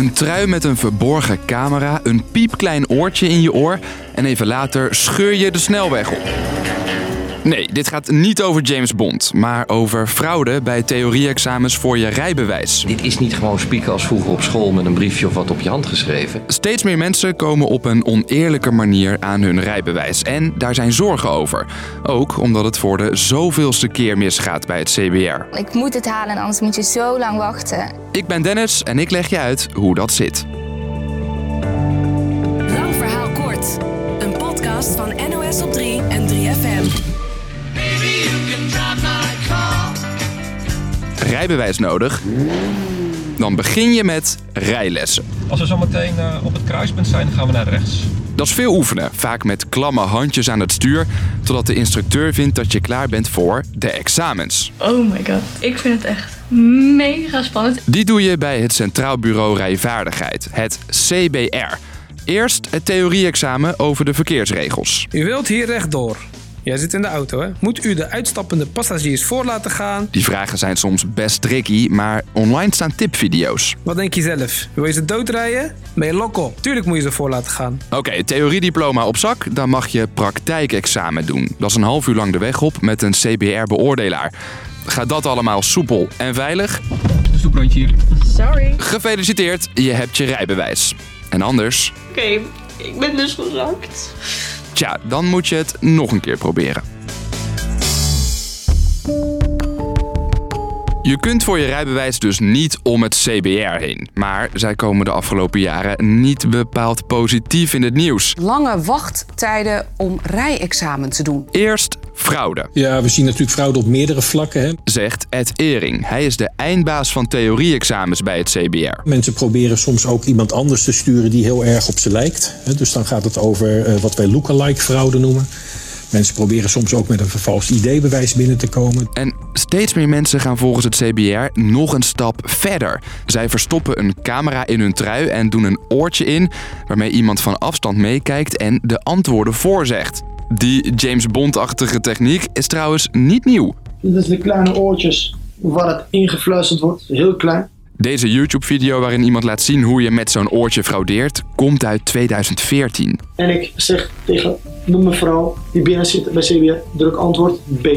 Een trui met een verborgen camera, een piepklein oortje in je oor en even later scheur je de snelweg op. Nee, dit gaat niet over James Bond, maar over fraude bij theorie-examens voor je rijbewijs. Dit is niet gewoon spieken als vroeger op school met een briefje of wat op je hand geschreven. Steeds meer mensen komen op een oneerlijke manier aan hun rijbewijs en daar zijn zorgen over. Ook omdat het voor de zoveelste keer misgaat bij het CBR. Ik moet het halen, anders moet je zo lang wachten. Ik ben Dennis en ik leg je uit hoe dat zit. Rijbewijs nodig? Dan begin je met rijlessen. Als we zo meteen eh, op het kruispunt zijn, gaan we naar rechts. Dat is veel oefenen, vaak met klamme handjes aan het stuur, totdat de instructeur vindt dat je klaar bent voor de examens. Oh my god, ik vind het echt mega spannend. Die doe je bij het Centraal Bureau Rijvaardigheid, het CBR. Eerst het theorie-examen over de verkeersregels. U wilt hier rechtdoor. Jij zit in de auto, hè? Moet u de uitstappende passagiers voor laten gaan? Die vragen zijn soms best tricky, maar online staan tipvideo's. Wat denk je zelf? Wil je ze doodrijden? Ben je lokkel? Tuurlijk moet je ze voor laten gaan. Oké, theoriediploma op zak, dan mag je praktijkexamen doen. Dat is een half uur lang de weg op met een CBR-beoordelaar. Gaat dat allemaal soepel en veilig? Stoeprandje hier. Sorry. Gefeliciteerd, je hebt je rijbewijs. En anders? Oké, ik ben dus gezakt. Tja, dan moet je het nog een keer proberen. Je kunt voor je rijbewijs dus niet om het CBR heen. Maar zij komen de afgelopen jaren niet bepaald positief in het nieuws. lange wachttijden om rijexamen te doen. Eerst fraude, Ja, we zien natuurlijk fraude op meerdere vlakken. Hè. zegt Ed Ering. Hij is de eindbaas van theorie-examens bij het CBR. Mensen proberen soms ook iemand anders te sturen die heel erg op ze lijkt. Hè. Dus dan gaat het over eh, wat wij lookalike fraude noemen. Mensen proberen soms ook met een vervalst ID-bewijs binnen te komen. En steeds meer mensen gaan volgens het CBR nog een stap verder. Zij verstoppen een camera in hun trui en doen een oortje in... waarmee iemand van afstand meekijkt en de antwoorden voorzegt. Die James Bond-achtige techniek is trouwens niet nieuw. Dit is de kleine oortjes waar het ingefluisterd wordt, heel klein. Deze YouTube-video waarin iemand laat zien hoe je met zo'n oortje fraudeert... komt uit 2014. En ik zeg tegen de mevrouw die binnen zit bij CBR, druk antwoord B.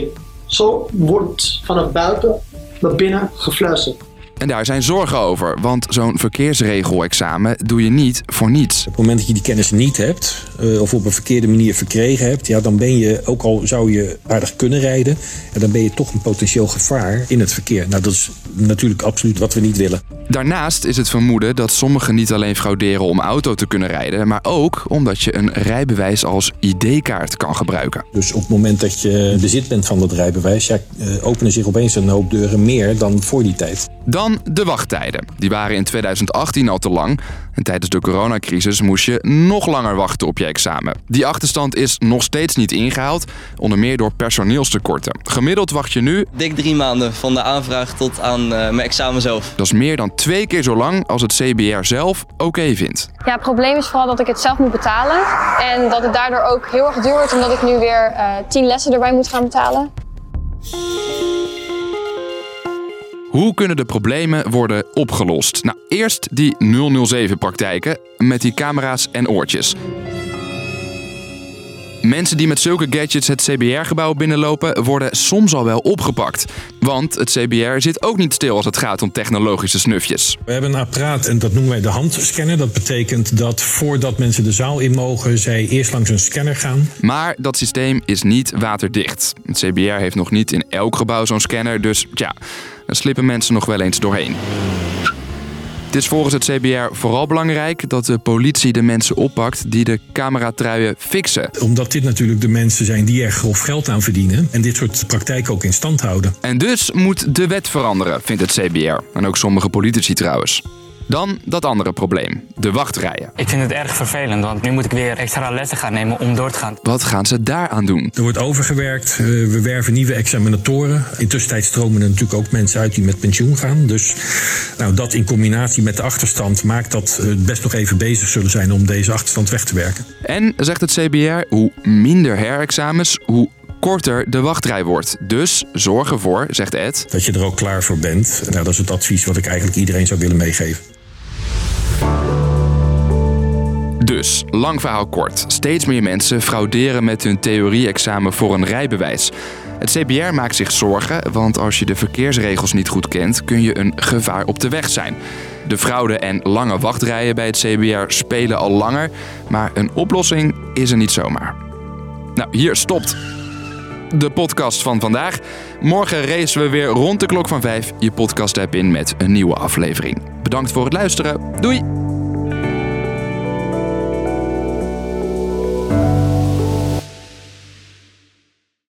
Zo wordt vanaf buiten naar binnen gefluisterd. En daar zijn zorgen over, want zo'n verkeersregelexamen doe je niet voor niets. Op het moment dat je die kennis niet hebt, eh, of op een verkeerde manier verkregen hebt, ja, dan ben je, ook al zou je aardig kunnen rijden, en dan ben je toch een potentieel gevaar in het verkeer. Nou, dat is natuurlijk absoluut wat we niet willen. Daarnaast is het vermoeden dat sommigen niet alleen frauderen om auto te kunnen rijden, maar ook omdat je een rijbewijs als ID-kaart kan gebruiken. Dus op het moment dat je bezit bent van dat rijbewijs, ja, eh, openen zich opeens een hoop deuren meer dan voor die tijd. Dan de wachttijden. Die waren in 2018 al te lang. En tijdens de coronacrisis moest je nog langer wachten op je examen. Die achterstand is nog steeds niet ingehaald, onder meer door personeelstekorten. Gemiddeld wacht je nu, Dik drie maanden van de aanvraag tot aan eh, mijn examen zelf. dat is meer dan twee keer zo lang als het CBR zelf oké vindt. Ja, het probleem is vooral dat ik het zelf moet betalen. En dat het daardoor ook heel erg duur wordt, omdat ik nu weer eh 10 lessen erbij moet gaan betalen. Hoe kunnen de problemen worden opgelost? Nou, eerst die 007-praktijken met die camera's en oortjes. Mensen die met zulke gadgets het CBR-gebouw binnenlopen, worden soms al wel opgepakt. Want het CBR zit ook niet stil als het gaat om technologische snufjes. We hebben een apparaat en dat noemen wij de handscanner. Dat betekent dat voordat mensen de zaal in mogen, zij eerst langs een scanner gaan. Maar dat systeem is niet waterdicht. Het CBR heeft nog niet in elk gebouw zo'n scanner, dus ja, daar slippen mensen nog wel eens doorheen. Het is volgens het CBR vooral belangrijk dat de politie de mensen oppakt die de cameratruien fixen. Omdat dit natuurlijk de mensen zijn die er grof geld aan verdienen en dit soort praktijken ook in stand houden. En dus moet de wet veranderen, vindt het CBR. En ook sommige politici trouwens. Dan dat andere probleem, de wachtrijen. Ik vind het erg vervelend, want nu moet ik weer extra lessen gaan nemen om door te gaan. Wat gaan ze daaraan doen? Er wordt overgewerkt, we werven nieuwe examinatoren. Intussen tijd stromen er natuurlijk ook mensen uit die met pensioen gaan. Dus nou, dat in combinatie met de achterstand maakt dat we best nog even bezig zullen zijn om deze achterstand weg te werken. En, zegt het CBR, hoe minder herexamens, hoe korter de wachtrij wordt. Dus zorg ervoor, zegt Ed, Dat je er ook klaar voor bent. Nou, dat is het advies wat ik eigenlijk iedereen zou willen meegeven. Lang verhaal kort. Steeds meer mensen frauderen met hun theorie-examen voor een rijbewijs. Het CBR maakt zich zorgen, want als je de verkeersregels niet goed kent, kun je een gevaar op de weg zijn. De fraude en lange wachtrijen bij het CBR spelen al langer, maar een oplossing is er niet zomaar. Nou, hier stopt de podcast van vandaag. Morgen racen we weer rond de klok van 5 je podcast app in met een nieuwe aflevering. Bedankt voor het luisteren. Doei!